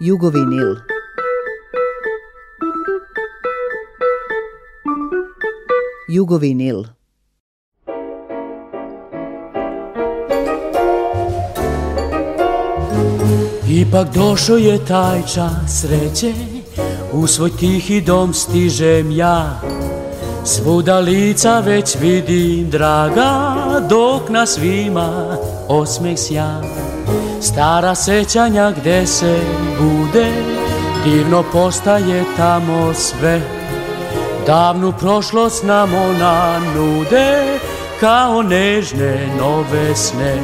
Jugovinil. Jugovinil. Ipak došao je taj čas sreće, u svoj tihi dom stižem ja. Svuda lica već vidim draga, dok na svima osmeh sjaja. Stara sećanja gde se bude Divno postaje tamo sve Davnu prošlost nam ona nude Kao nežne nove sne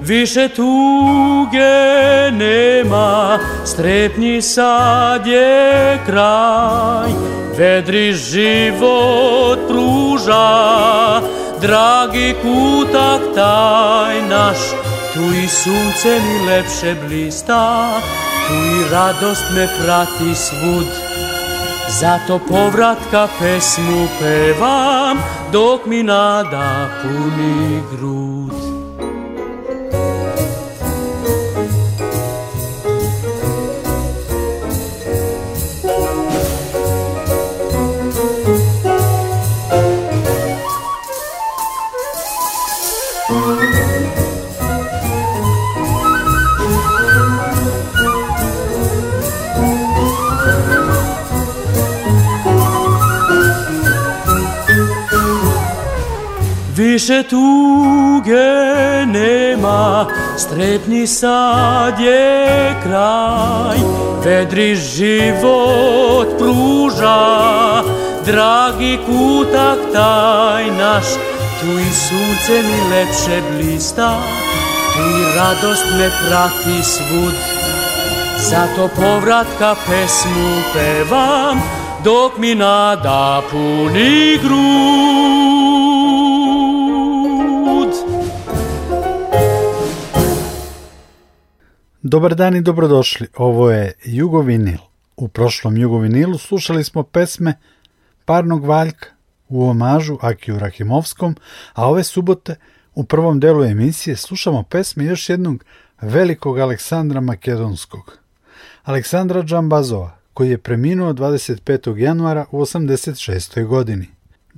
Više tuge nema Strepnji sad je kraj Vedri život pruža Dragi kutak taj naš Tu i sunce mi lepše blista, tu i radost me prati svud. Zato povratka pesmu pevam, dok mi nada puni grud. Više tuge nema, strepni sad je kraj, vedri život pruža, dragi kutak taj naš, tu i sunce mi lepše blista, tu i radost me prati svud, zato povratka pesmu pevam, dok mi nada puni grud. Dobar dan i dobrodošli. Ovo je Jugovinil. U prošlom Jugovinilu slušali smo pesme Parnog valjka u omažu Akiju Rahimovskom, a ove subote u prvom delu emisije slušamo pesme još jednog velikog Aleksandra Makedonskog. Aleksandra Džambazova, koji je preminuo 25. januara u 86. godini.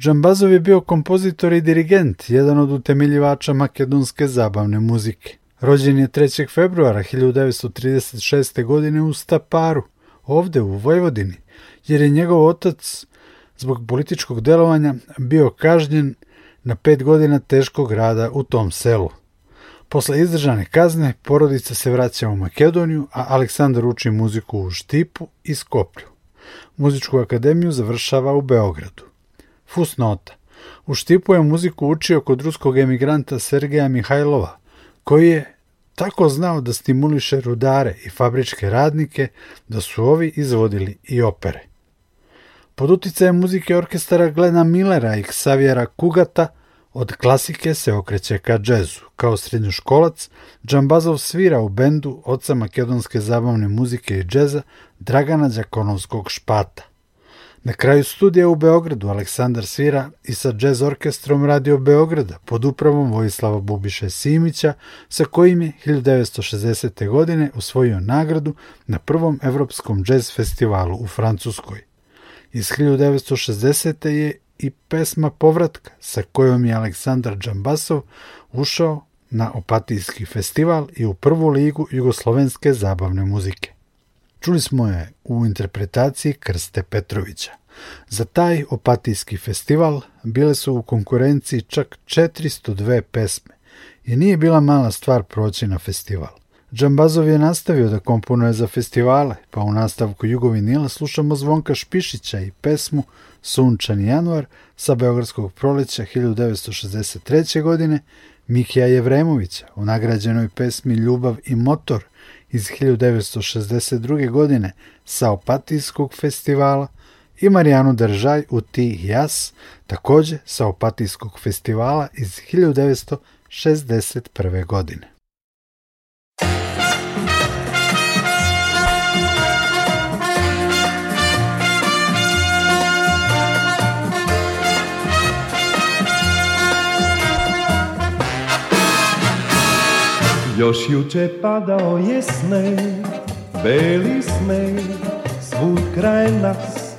Džambazov je bio kompozitor i dirigent, jedan od utemeljivača makedonske zabavne muzike. Rođen je 3. februara 1936. godine u Staparu, ovde u Vojvodini, jer je njegov otac zbog političkog delovanja bio kažnjen na pet godina teškog rada u tom selu. Posle izdržane kazne, porodica se vraća u Makedoniju, a Aleksandar uči muziku u Štipu i Skoplju. Muzičku akademiju završava u Beogradu. Fusnota. U Štipu je muziku učio kod ruskog emigranta Sergeja Mihajlova – koji je tako znao da stimuliše rudare i fabričke radnike da su ovi izvodili i opere. Pod uticajem muzike orkestara Glena Millera i Xaviera Kugata od klasike se okreće ka džezu. Kao srednjoškolac, Džambazov svira u bendu oca makedonske zabavne muzike i džeza Dragana Đakonovskog špata. Na kraju studija u Beogradu Aleksandar svira i sa džez orkestrom Radio Beograda pod upravom Vojislava Bubiše Simića, sa kojim je 1960. godine osvojio nagradu na prvom Evropskom džez festivalu u Francuskoj. Iz 1960. je i pesma Povratka sa kojom je Aleksandar Džambasov ušao na Opatijski festival i u prvu ligu jugoslovenske zabavne muzike. Čuli smo je u interpretaciji Krste Petrovića. Za taj opatijski festival bile su u konkurenciji čak 402 pesme i nije bila mala stvar proći na festival. Džambazov je nastavio da komponuje za festivale, pa u nastavku Jugovinila slušamo Zvonka Špišića i pesmu Sunčan januar sa Beogradskog proleća 1963. godine Mikija Jevremovića u nagrađenoj pesmi Ljubav i motor iz 1962. godine sa Opatijskog festivala i Marijanu Držaj u Ti Jas, takođe sa Opatijskog festivala iz 1961. godine. Još juče padao je sneg, beli sneg, svud kraj nas.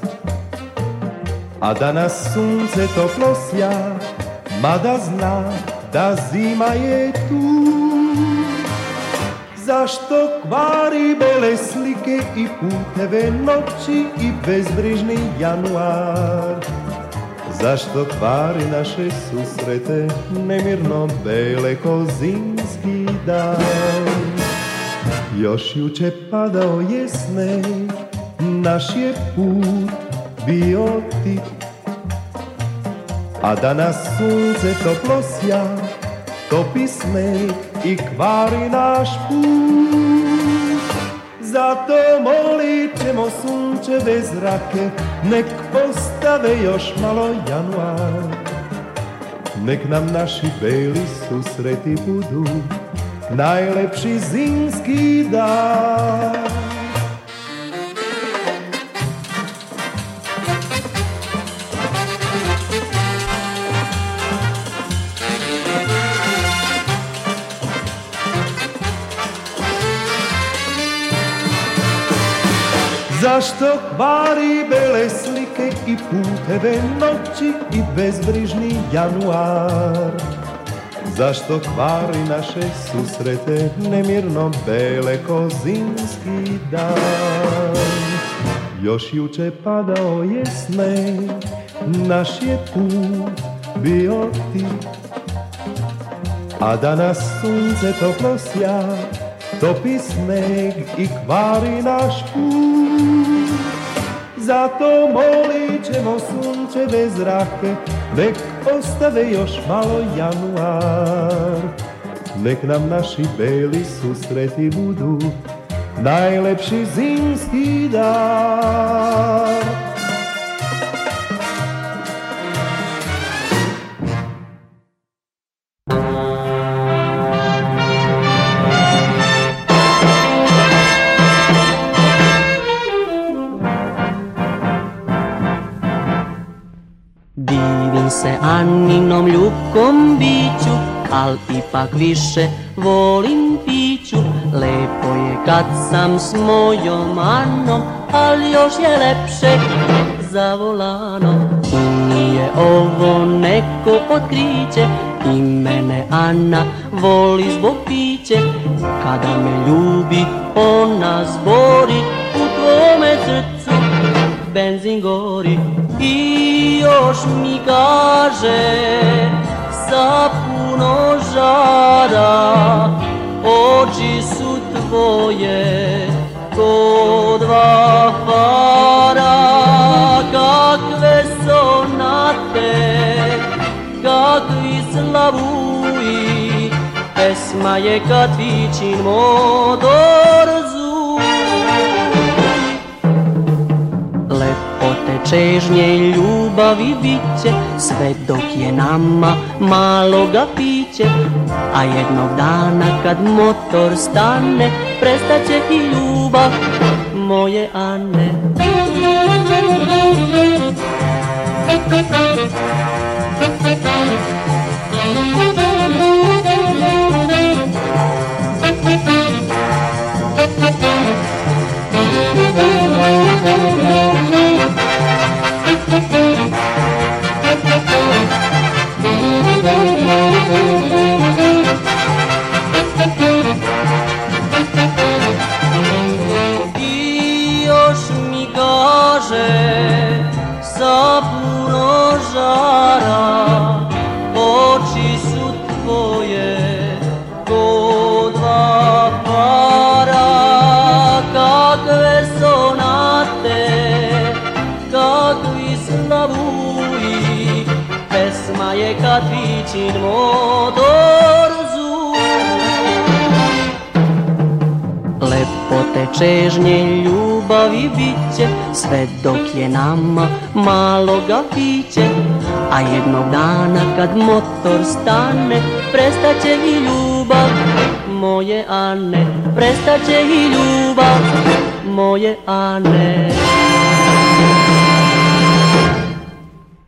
A danas sunce toplo sja, mada zna da zima je tu. Zašto kvari bele slike i puteve noći i bezbrižni januar? Zašto kvari naše susrete Nemirno bele ko zimski dan Još juče padao je sneg Naš je put bio tih A danas sunce toplo sja Topi sneg i kvari naš put zato molit ćemo sunče bez rake, nek postave još malo januar. Nek nam naši beli susreti budu, najlepši zimski dan. Zašto kvari bele slike i puteve noći i bezbrižni januar? Zašto kvari naše susrete nemirno bele kozinski dan? Još juče padao je sneg, naš je put bio ti. A danas sunce toplo sja, topi sneg i kvari naš put. Za Zato molit ćemo bez rake, nech ostave još malo januar. Nek nam naši beli sústreti budu, najlepši zimský dár. Aninom ljukom biću, al ipak više volim piću. Lepo je kad sam s mojom Anom, al još je lepše za volanom. Nije ovo neko otkriće, i mene Ana voli zbog piće. Kada me ljubi, ona zbori, benzin gori I još mi kaže sa puno žara Oči su tvoje ko dva fara Kakve sonate, kakvi slavuji Pesma je katvićin modor čežnje i ljubavi biće Sve dok je nama ga piće A jednog dana kad motor stane Prestaće i ljubav moje Ane Thank Thank you. čežnje ljubavi biće Sve dok je nama malo ga piće A jednog dana kad motor stane Prestaće i ljubav moje Ane Prestaće i ljubav moje Ane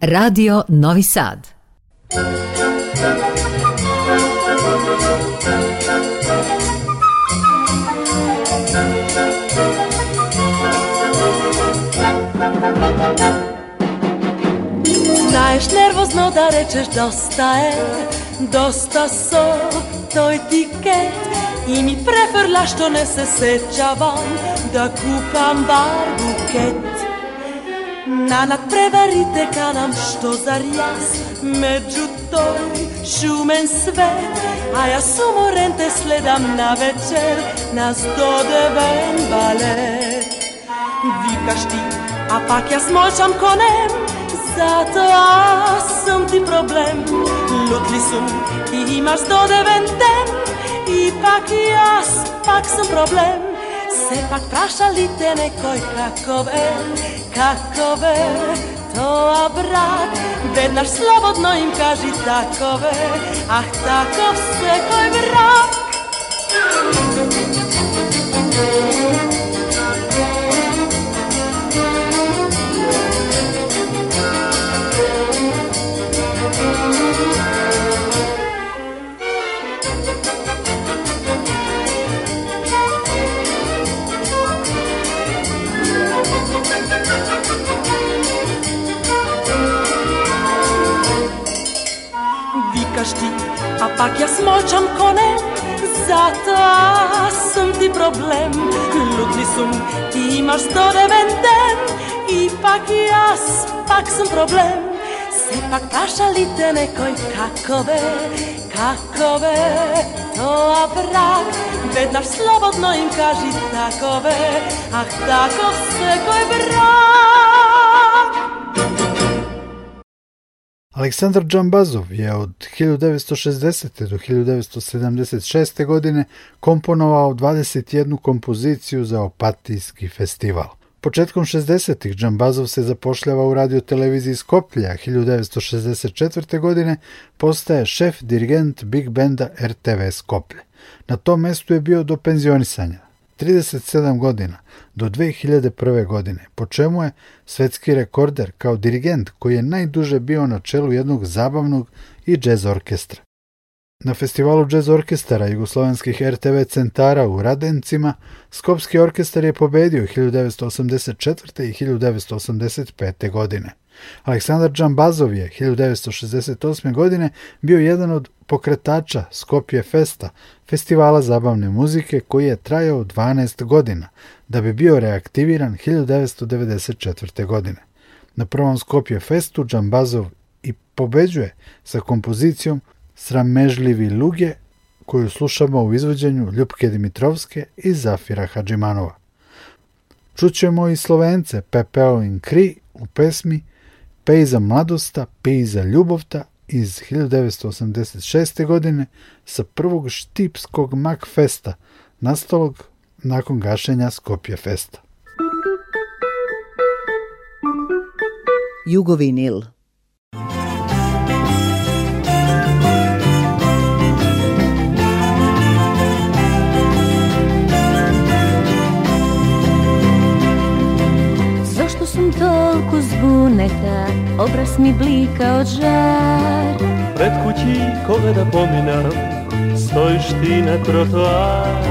Radio Novi Sad da rečeš dosta je, dosta so toj tike i mi prefrla što ne se sećavam da kupam bar buket. Na prevarite ka nam što zar jas među toj šumen sve, a ja sumoren te sledam na večer, nas dodeven balet. Vikaš ti, a pak ja smoćam konem, Затоа сум ти проблем, лут ли сум и имаш додевен ден И пак и аз, пак сум проблем Сепак праша ли те некој како бе, како бе тоа брат Веднаш слободно им кажи тако бе ах таков секој брат Thank you. сакаш ти, а пак јас мочам коне, затоа сум ти проблем. Лутни сум, ти имаш 109 ден, и пак јас пак сум проблем. Се пак ли те некој какове, какове, тоа брак. Веднаш слободно им кажи такове, ах таков секој брак. Aleksandar Džambazov je od 1960. do 1976. godine komponovao 21 kompoziciju za Opatijski festival. Početkom 60-ih Džambazov se zapošljava u radio televiziji Skoplja, 1964. godine postaje šef dirigent big benda RTV Skoplje. Na tom mestu je bio do penzionisanja. 37 godina do 2001. godine, po čemu je svetski rekorder kao dirigent koji je najduže bio na čelu jednog zabavnog i džez orkestra. Na festivalu džez orkestara jugoslovenskih RTV centara u Radencima, Skopski orkestar je pobedio 1984. i 1985. godine. Aleksandar Džambazov je 1968. godine bio jedan od pokretača Skopje Festa, festivala zabavne muzike koji je trajao 12 godina, da bi bio reaktiviran 1994. godine. Na prvom Skopje Festu Džambazov i pobeđuje sa kompozicijom Sramežljivi luge koju slušamo u izvođenju Ljupke Dimitrovske i Zafira Hadžimanova. Čućemo i Slovence Pepeo in Kri u pesmi Pejza mladosta, Pejza ljubovta iz 1986. godine sa prvog štipskog mak festa, nastalog nakon gašenja Skopje festa. Jugovinil Obraz mi blika od žar Pred kući koga da pominam Stojiš ti na trotoar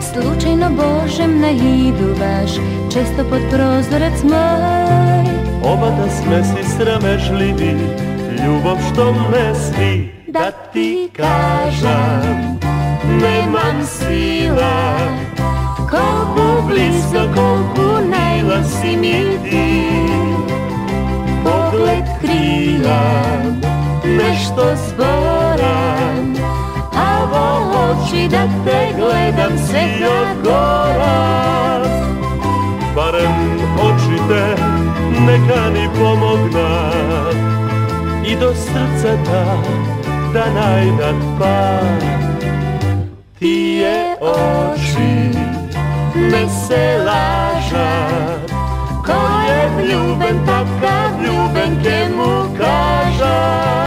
Slučajno božem na idu baš Često pod prozorac moj Oba da sme si sramežljivi Ljubav što me svi Da ti kažem Nemam sila Kogu blisko, kogu najla mi ti krila Nešto sporan Avo oči da te gledam se gora Barem oči te neka mi pomogna I do srca ta da najnad pa Tije oči ne se laža ko je vljuben, tak ga vljubenke mu kaža.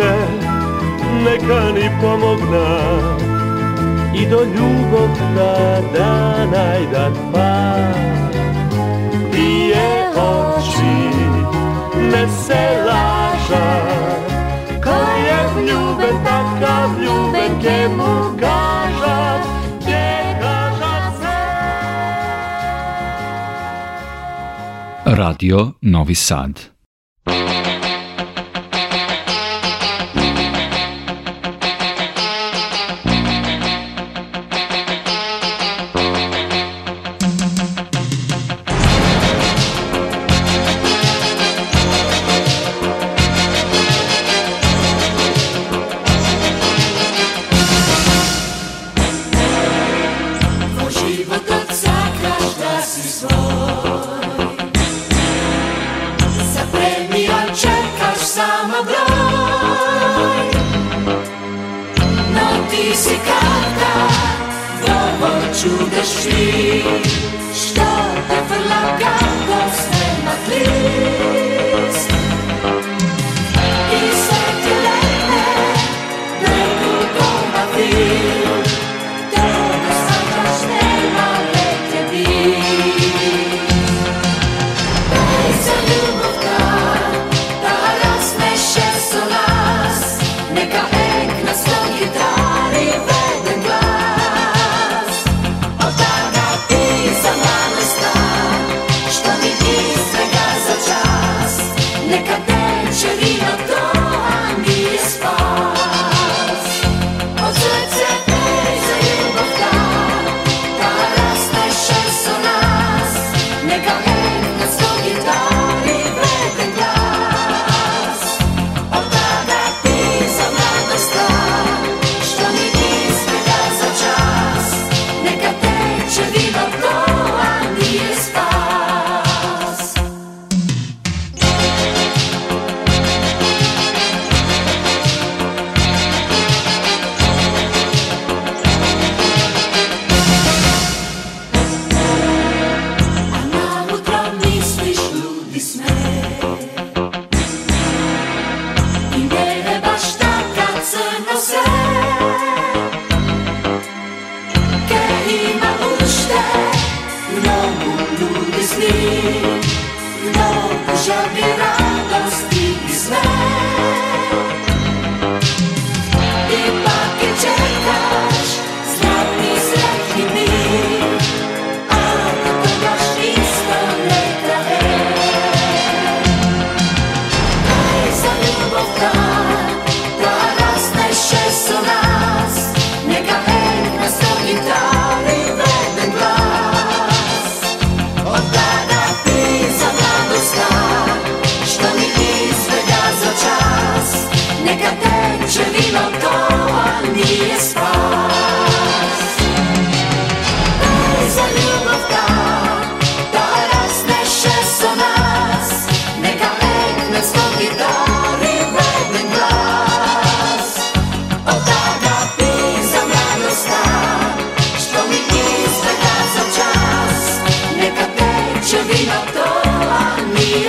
te neka ni pomogna i do ljubog da dana i da pa Tije oči ne se laža Ko je ljuben takav ljuben ke mu se Radio Novi Sad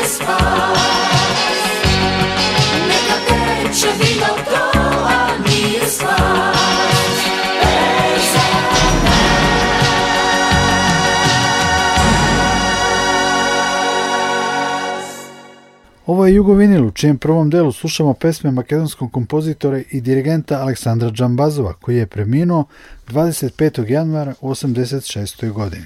je Neka teče vino to, a nije Ovo je Jugo Jugovinil u čijem prvom delu slušamo pesme makedonskog kompozitora i dirigenta Aleksandra Džambazova koji je preminuo 25. januara 86. godine.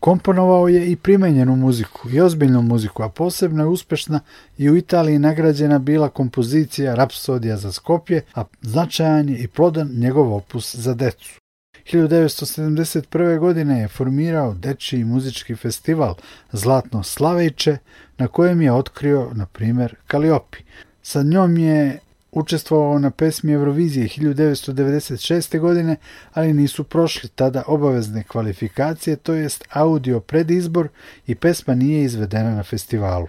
Komponovao je i primenjenu muziku i ozbiljnu muziku, a posebno je uspešna i u Italiji nagrađena bila kompozicija Rapsodija za Skopje, a značajan je i plodan njegov opus za decu. 1971. godine je formirao dečiji muzički festival Zlatno Slavejče, na kojem je otkrio, na primer, Kaliopi. Sa njom je učestvovao na pesmi Eurovizije 1996. godine, ali nisu prošli tada obavezne kvalifikacije, to jest audio predizbor i pesma nije izvedena na festivalu.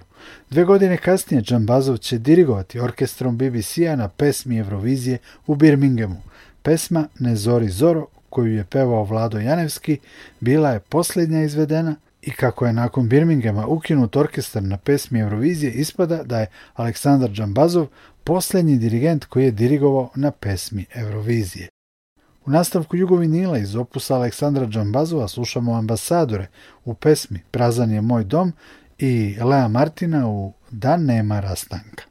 Dve godine kasnije Džambazov će dirigovati orkestrom BBC-a na pesmi Eurovizije u Birminghamu. Pesma Ne zori zoro, koju je pevao Vlado Janevski, bila je poslednja izvedena i kako je nakon Birminghama ukinut orkestar na pesmi Eurovizije, ispada da je Aleksandar Džambazov poslednji dirigent koji je dirigovao na pesmi Eurovizije. U nastavku Jugovinila iz opusa Aleksandra Džambazova slušamo ambasadore u pesmi Prazan je moj dom i Lea Martina u Dan nema rastanka.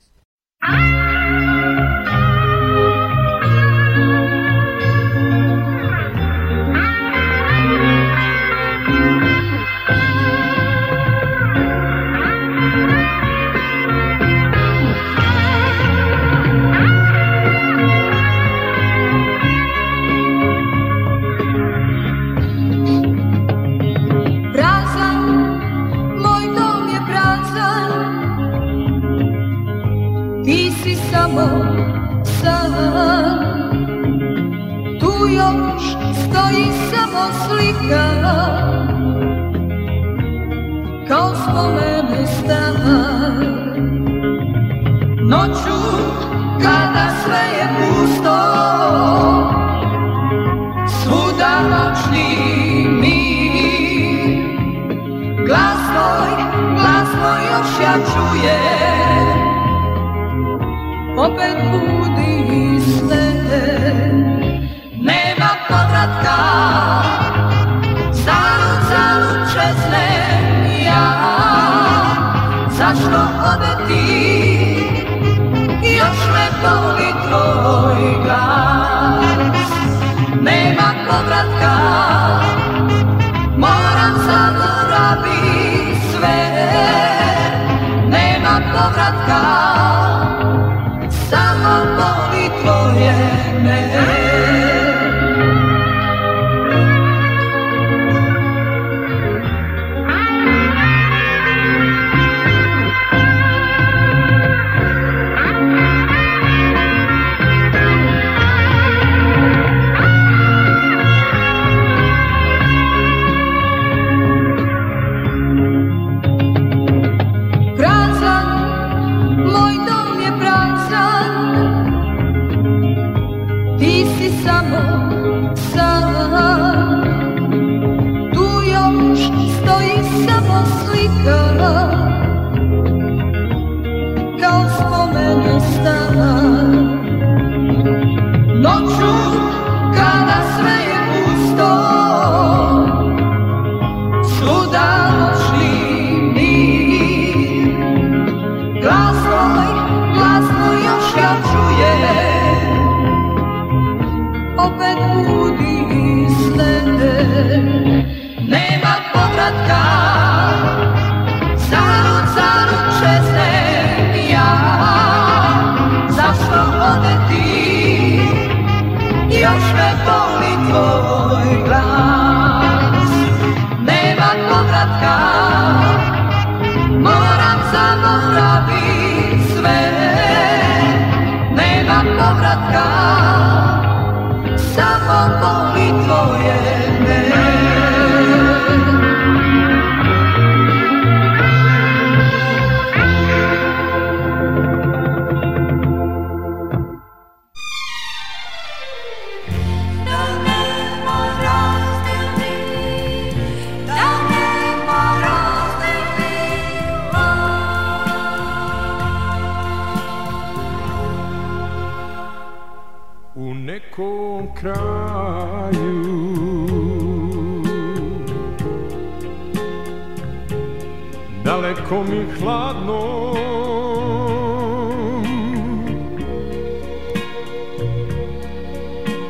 jako mi hladno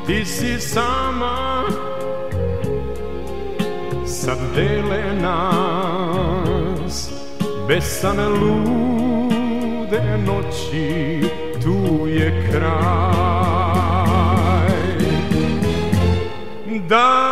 Ti si sama Sad dele nas Besane lude noći Tu je kraj Da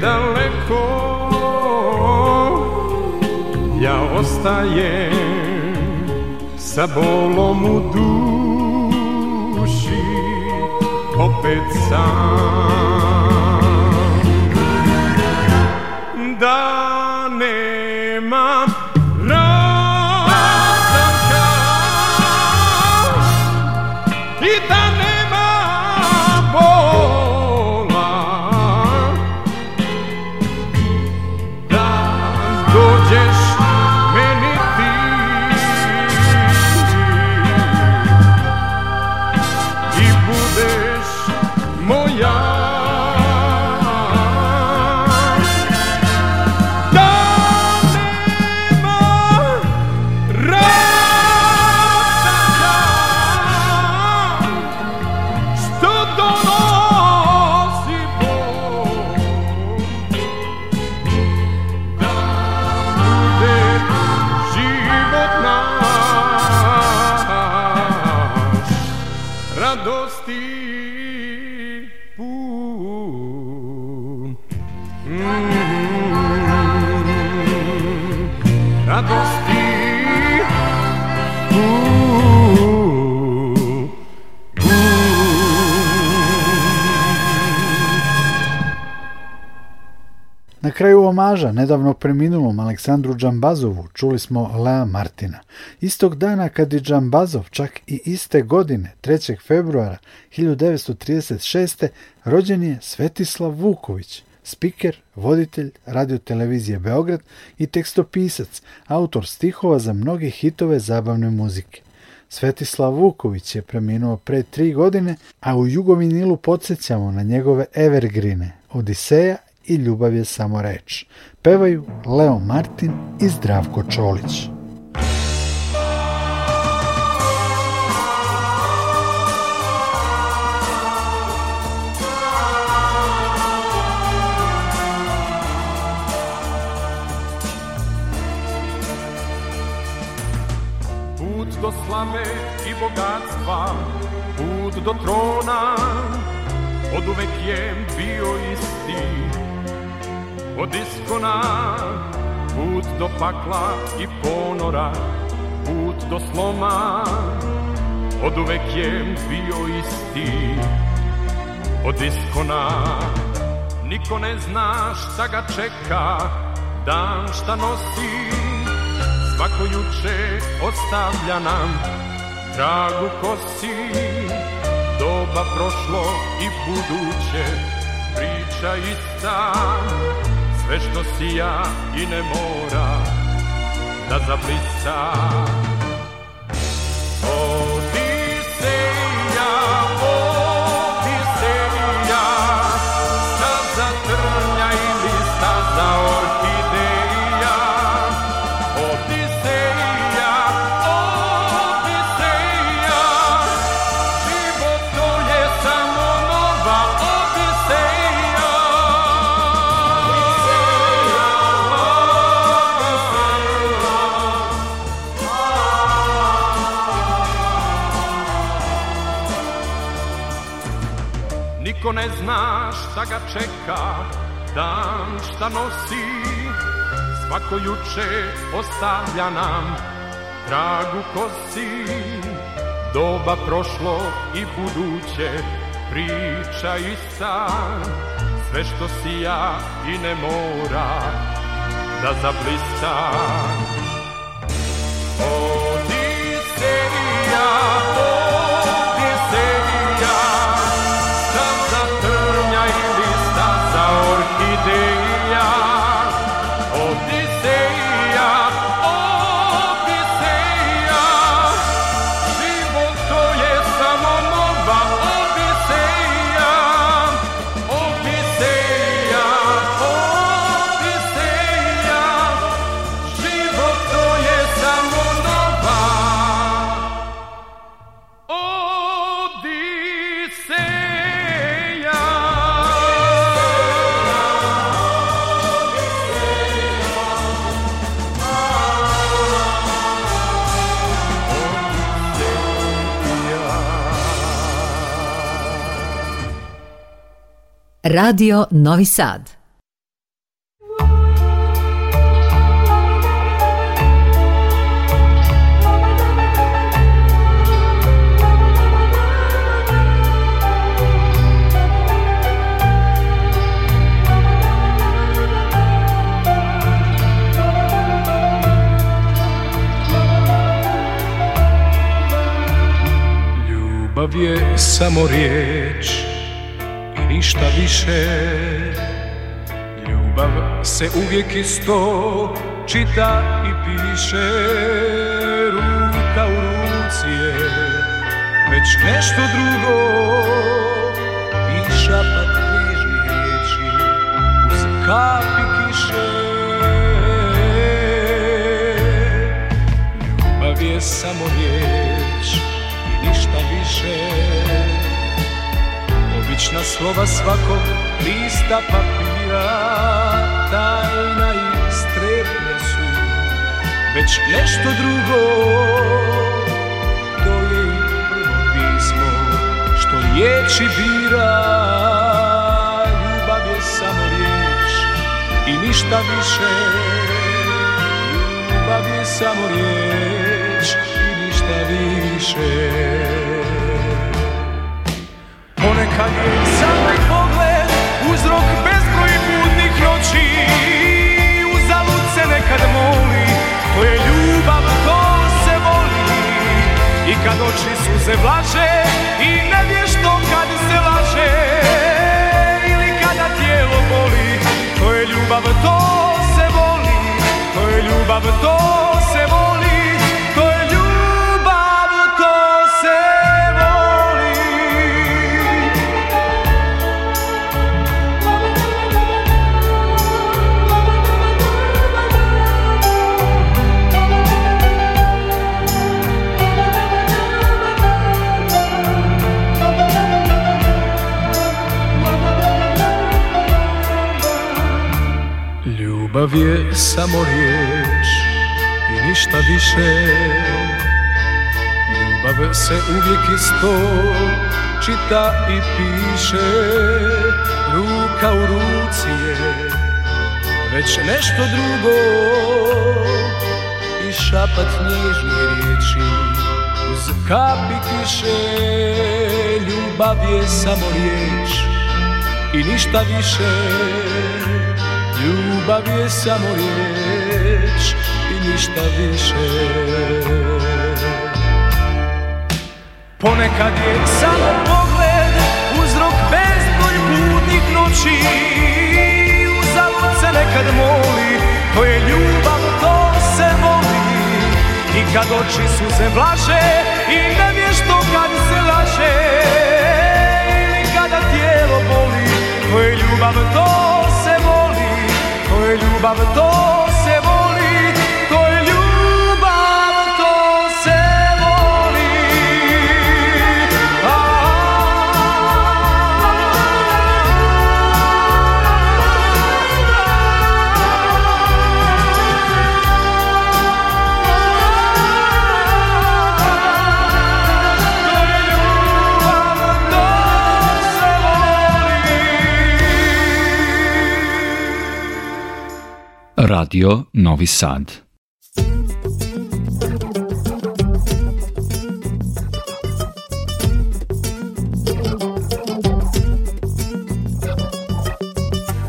daleko Ja ostajem sa bolom u duši Opet sam Da omaža nedavno preminulom Aleksandru Džambazovu čuli smo Lea Martina. Istog dana kad je Džambazov čak i iste godine, 3. februara 1936. rođen je Svetislav Vuković, spiker, voditelj radiotelevizije Beograd i tekstopisac, autor stihova za mnoge hitove zabavne muzike. Svetislav Vuković je preminuo pre tri godine, a u Jugovinilu podsjećamo na njegove evergrine Odiseja i ljubav je samo reč. Pevaju Leo Martin i Zdravko Čolić. Put do slave i bogatstva, put do trona, od uvek je bio isti od iskona Put do pakla i ponora Put do sloma Od uvek je bio isti Od iskona Niko ne zna šta ga čeka Dan šta nosi Svako juče ostavlja nam Tragu kosi Doba prošlo i buduće Priča ista sve što sija i ne mora da zablisa. Oh. ne zna šta ga čeka, dan šta nosi, svako juče ostavlja nam tragu kosi. Doba prošlo i buduće, priča i san, sve što si ja i ne mora da zablista. Oh. Radio Novi Sad. Ljubav je samo riječ piše Ljubav se uvijek isto čita i piše Ruka u ruci je već nešto drugo I šapat knjižnih riječi uz kapi kiše Ljubav je samo riječ i ništa više Večna slova svakog lista papira Tajna i strepne su Već nešto drugo To je i prvo pismo Što riječi bira Ljubav je samo riječ I ništa više Ljubav je samo riječ I ništa više ponekad je samo pogled uzrok bezbroj budnih noći uzalud se nekad moli to je ljubav, to se voli i kad oči suze vlaže i ne vješ to kad se laže ili kada tijelo boli to je ljubav, to se voli to je ljubav, to se voli samo riječ i ništa više Ljubav se uvijek isto čita i piše Ruka u ruci je već nešto drugo I šapat nježnih riječi uz kapi kiše Ljubav je samo riječ i ništa više Ljubav je samo riječ i ništa više Ponekad je samo pogled uzrok bezbolj bludnih noći Uzalud se nekad moli, to je ljubav, to se voli I kad oči suze vlaže i ne vješ to kad se laže Ili kada tijelo boli, to je ljubav, to se Luba beton Radio Novi Sad.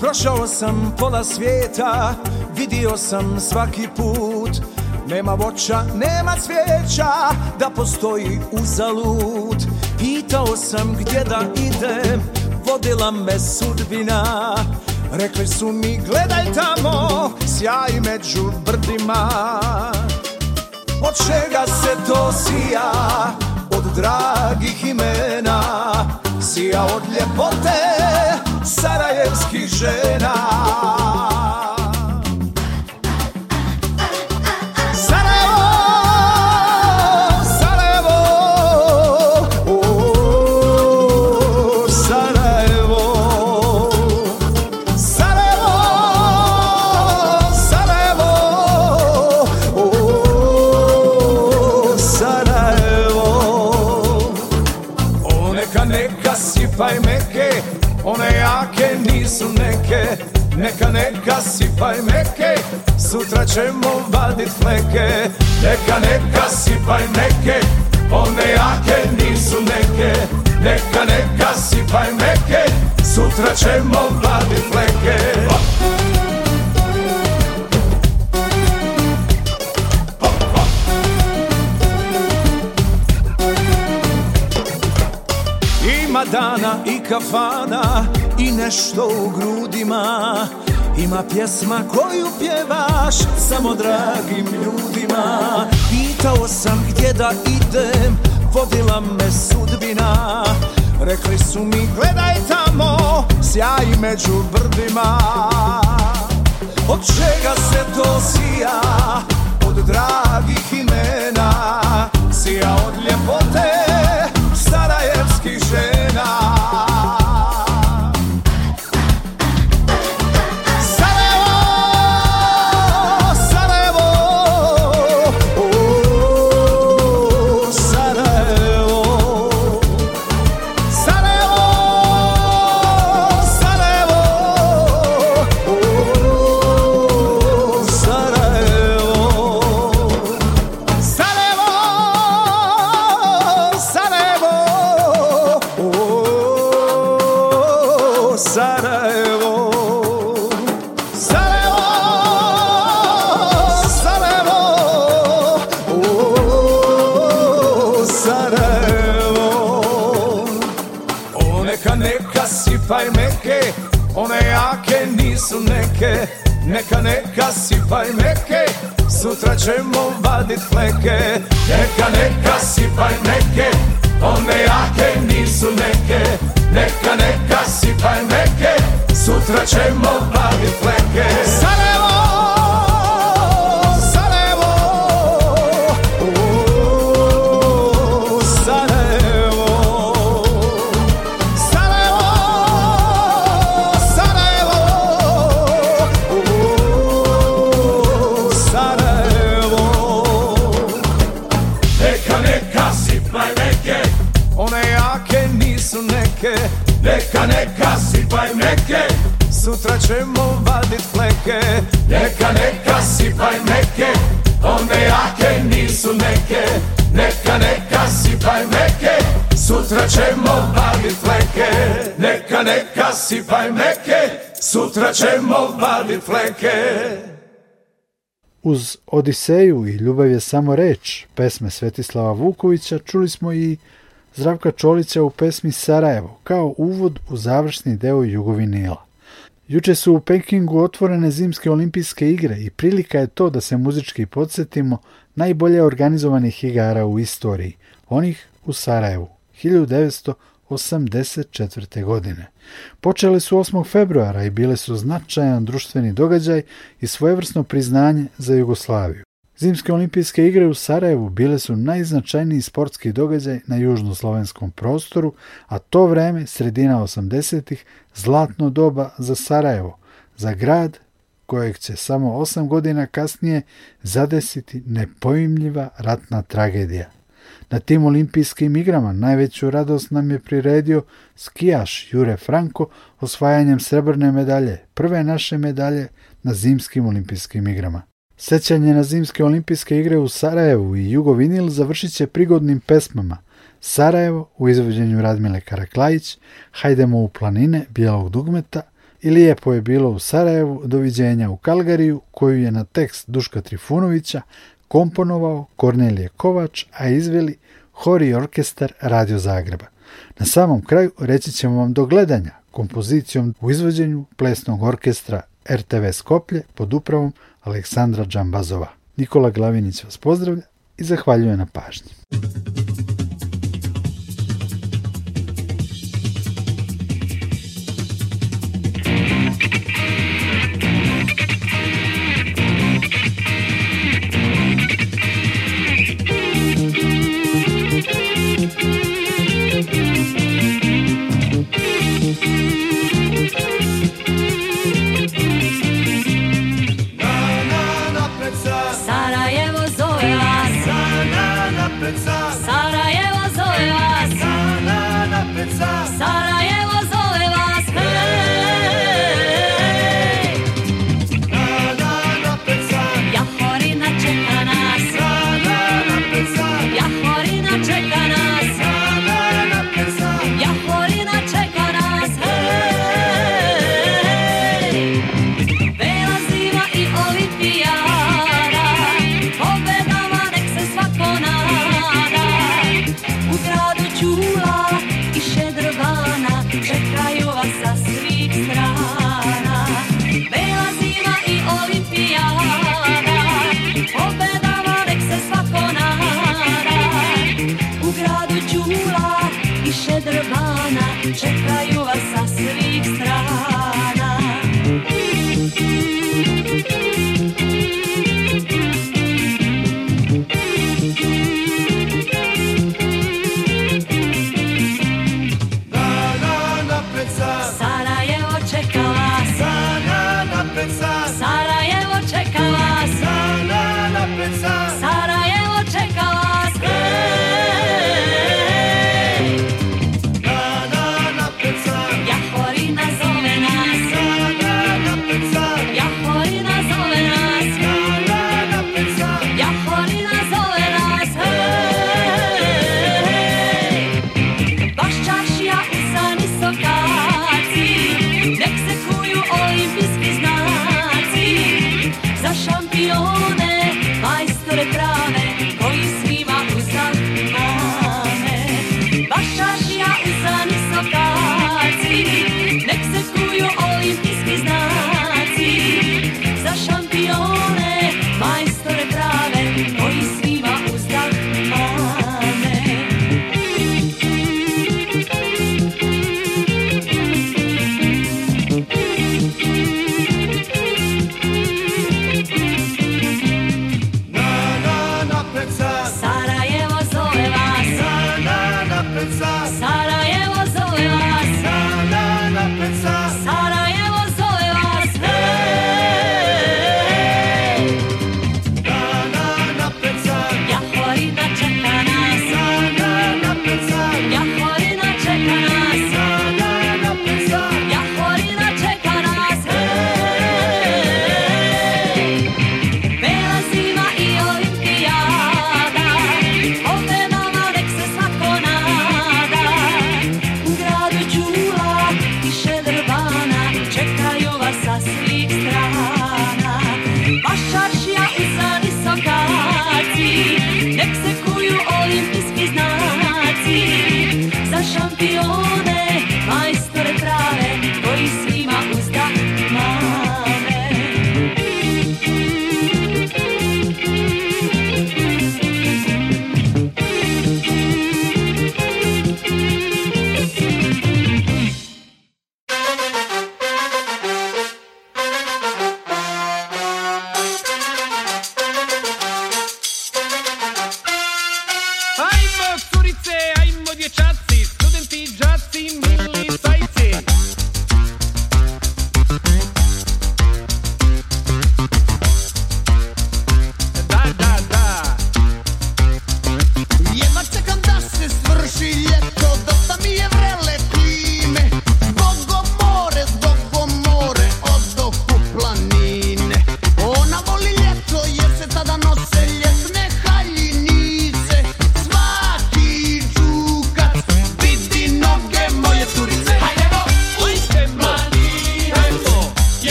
Prošao sam pola svijeta, vidio sam svaki put Nema voća, nema cvijeća, da postoji uzalud Pitao sam gdje da idem, vodila me sudbina Rekli su mi gledaj tamo, sjaj među brdima Od čega se to sija Od dragih imena Sija od ljepote Sarajevskih žena Neka, neka, sipaj meke Sutra ćemo vadit fleke Neka, neka, sipaj meke One jake nisu neke Neka, neka, sipaj meke Sutra ćemo vadit fleke Hop! dana i kafana i nešto u grudima Ima pjesma koju pjevaš samo dragim ljudima Pitao sam gdje da idem, vodila me sudbina Rekli su mi gledaj tamo, sjaj među brdima Od čega se to sija, od dragih imena Sija od ljepote starajevskih žena su neke Neka, neka, sipaj meke Sutra ćemo vadit fleke Neka, neka, sipaj neke One jake nisu neke Neka, neka, sipaj meke Sutra ćemo vadit fleke Sarajevo! sutra ćemo vadit fleke. Uz Odiseju i Ljubav je samo reč, pesme Svetislava Vukovića, čuli smo i Zdravka Čolića u pesmi Sarajevo, kao uvod u završni deo Jugovinila. Juče su u Pekingu otvorene zimske olimpijske igre i prilika je to da se muzički podsjetimo najbolje organizovanih igara u istoriji, onih u Sarajevu, 1984. godine. Počele su 8. februara i bile su značajan društveni događaj i svojevrsno priznanje za Jugoslaviju. Zimske olimpijske igre u Sarajevu bile su najznačajniji sportski događaj na južnoslovenskom prostoru, a to vreme, sredina 80-ih, zlatno doba za Sarajevo, za grad kojeg će samo 8 godina kasnije zadesiti nepoimljiva ratna tragedija. Na tim olimpijskim igrama najveću radost nam je priredio skijaš Jure Franko osvajanjem srebrne medalje, prve naše medalje na zimskim olimpijskim igrama. Sećanje na zimske olimpijske igre u Sarajevu i Jugovinil završit će prigodnim pesmama Sarajevo u izvođenju Radmile Karaklajić, Hajdemo u planine Bijelog dugmeta i Lijepo je bilo u Sarajevu, Doviđenja u Kalgariju, koju je na tekst Duška Trifunovića komponovao Kornelije Kovač, a izveli Hori orkestar Radio Zagreba. Na samom kraju reći ćemo vam do gledanja kompozicijom u izvođenju plesnog orkestra RTV Skoplje pod upravom Aleksandra Džambazova. Nikola Glavinić vas pozdravlja i zahvaljuje na pažnji.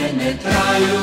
ne traju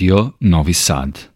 Radio Novi Sad.